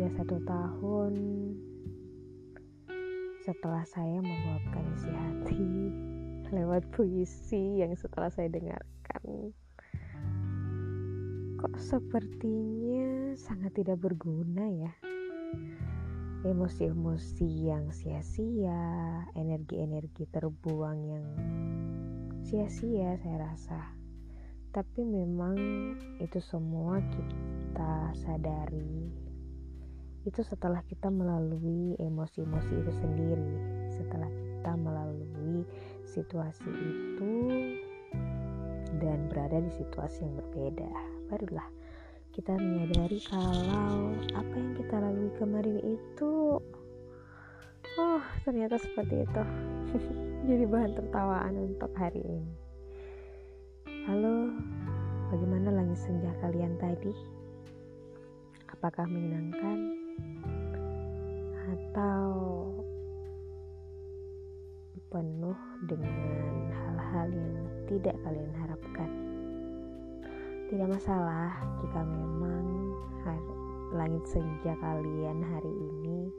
sudah satu tahun setelah saya meluapkan isi hati lewat puisi yang setelah saya dengarkan. Kok sepertinya sangat tidak berguna ya? Emosi-emosi yang sia-sia energi-energi terbuang yang sia-sia saya rasa. Tapi memang itu semua kita sadari itu setelah kita melalui emosi-emosi itu sendiri. Setelah kita melalui situasi itu dan berada di situasi yang berbeda. Barulah kita menyadari kalau apa yang kita lalui kemarin itu oh ternyata seperti itu. Jadi bahan tertawaan untuk hari ini. Halo bagaimana langit senja kalian tadi? Apakah menyenangkan atau penuh dengan hal-hal yang tidak kalian harapkan. Tidak masalah jika memang langit senja kalian hari ini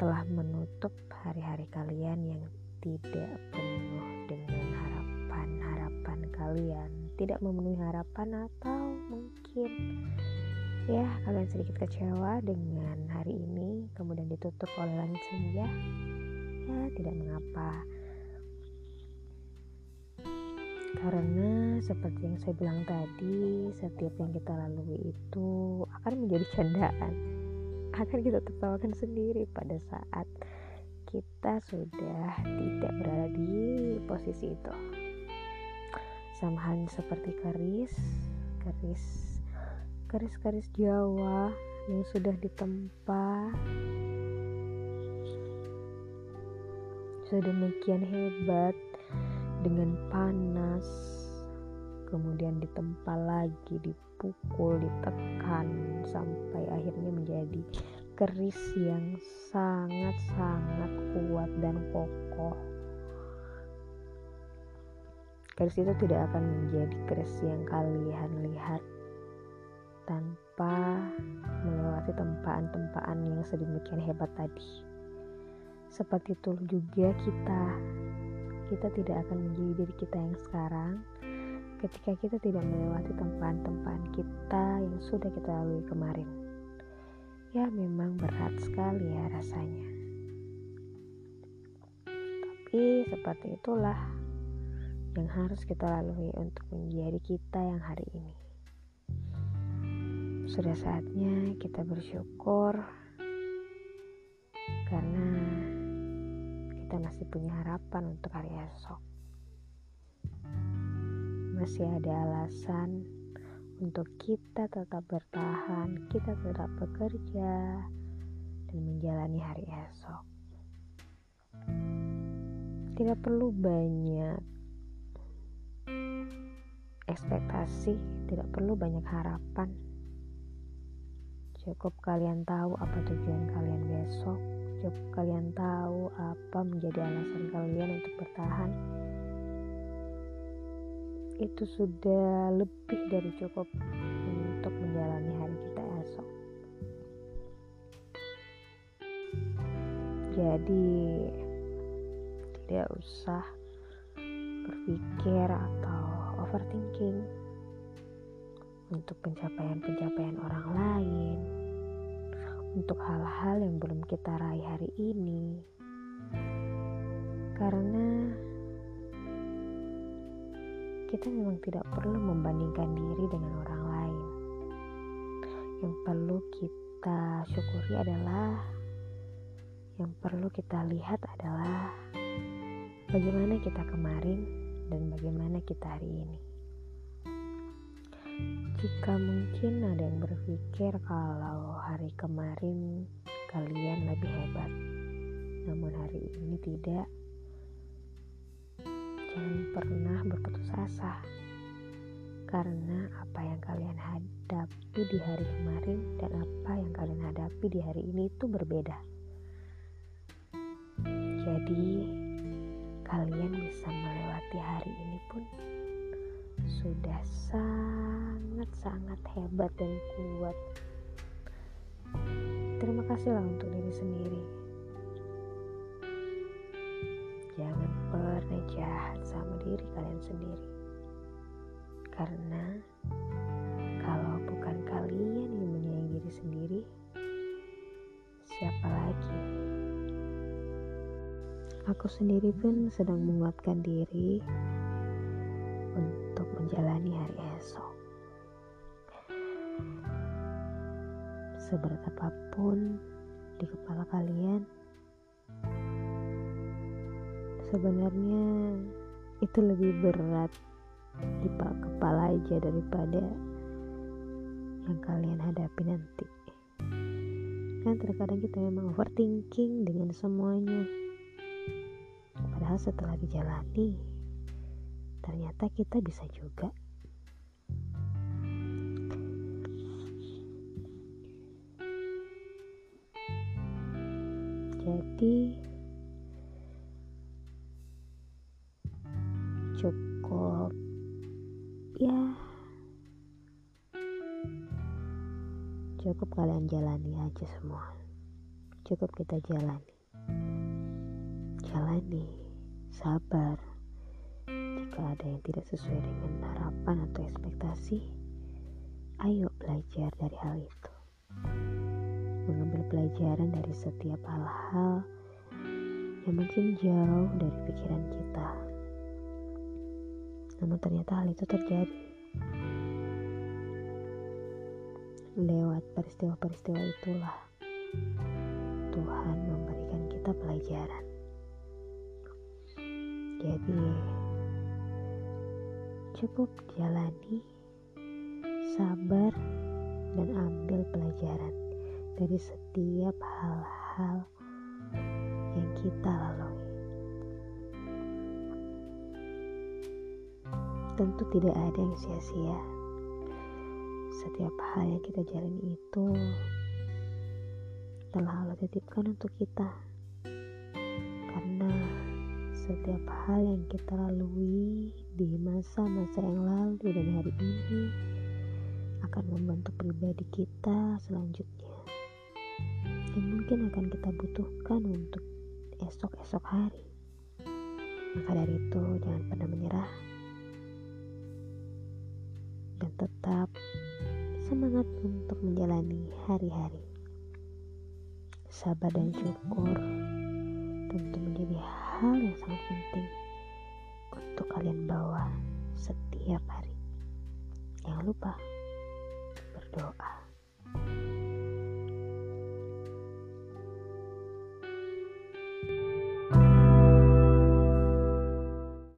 telah menutup hari-hari kalian yang tidak penuh dengan harapan-harapan kalian, tidak memenuhi harapan atau mungkin ya kalian sedikit kecewa dengan hari ini kemudian ditutup oleh langit senja. Ya tidak mengapa. Karena seperti yang saya bilang tadi setiap yang kita lalui itu akan menjadi candaan. Akan kita tertawakan sendiri pada saat kita sudah tidak berada di posisi itu. Sama halnya seperti keris keris garis-garis Jawa yang sudah ditempa. Sedemikian hebat dengan panas kemudian ditempa lagi dipukul ditekan sampai akhirnya menjadi keris yang sangat-sangat kuat dan kokoh. Keris itu tidak akan menjadi keris yang kalian lihat tanpa melewati tempaan-tempaan yang sedemikian hebat tadi. Seperti itu juga kita, kita tidak akan menjadi diri kita yang sekarang ketika kita tidak melewati tempaan-tempaan kita yang sudah kita lalui kemarin. Ya memang berat sekali ya rasanya. Tapi seperti itulah yang harus kita lalui untuk menjadi kita yang hari ini. Sudah saatnya kita bersyukur karena kita masih punya harapan untuk hari esok. Masih ada alasan untuk kita tetap bertahan, kita tetap bekerja dan menjalani hari esok. Tidak perlu banyak ekspektasi, tidak perlu banyak harapan Cukup kalian tahu apa tujuan kalian besok. Cukup kalian tahu apa menjadi alasan kalian untuk bertahan. Itu sudah lebih dari cukup untuk menjalani hari kita esok. Jadi tidak usah berpikir atau overthinking untuk pencapaian-pencapaian orang lain, untuk hal-hal yang belum kita raih hari ini, karena kita memang tidak perlu membandingkan diri dengan orang lain. Yang perlu kita syukuri adalah yang perlu kita lihat adalah bagaimana kita kemarin dan bagaimana kita hari ini. Jika mungkin ada yang berpikir kalau hari kemarin kalian lebih hebat, namun hari ini tidak, jangan pernah berputus asa. Karena apa yang kalian hadapi di hari kemarin dan apa yang kalian hadapi di hari ini itu berbeda. Jadi, kalian bisa melewati hari ini pun sudah sangat-sangat hebat dan kuat. Berterima kasihlah untuk diri sendiri. Jangan pernah jahat sama diri kalian sendiri. Karena kalau bukan kalian yang menyayangi diri sendiri siapa lagi? Aku sendiri pun sedang menguatkan diri menjalani hari esok. Seberat apa pun di kepala kalian sebenarnya itu lebih berat di kepala aja daripada yang kalian hadapi nanti. Kan terkadang kita memang overthinking dengan semuanya. Padahal setelah dijalani ternyata kita bisa juga. Jadi cukup ya cukup kalian jalani aja semua. Cukup kita jalani. Jalani sabar jika ada yang tidak sesuai dengan harapan atau ekspektasi ayo belajar dari hal itu mengambil pelajaran dari setiap hal-hal yang mungkin jauh dari pikiran kita. Namun ternyata hal itu terjadi. Lewat peristiwa-peristiwa itulah Tuhan memberikan kita pelajaran. Jadi cukup jalani, sabar, dan ambil pelajaran dari setiap hal-hal yang kita lalui. Tentu tidak ada yang sia-sia. Setiap hal yang kita jalani itu telah Allah titipkan untuk kita. Karena setiap hal yang kita lalui di masa-masa yang lalu dan hari ini akan membentuk pribadi kita selanjutnya yang mungkin akan kita butuhkan untuk esok-esok hari. Maka dari itu, jangan pernah menyerah dan tetap semangat untuk menjalani hari-hari. Sabar dan syukur tentu menjadi hal yang sangat penting kalian bawa setiap hari. Jangan lupa berdoa.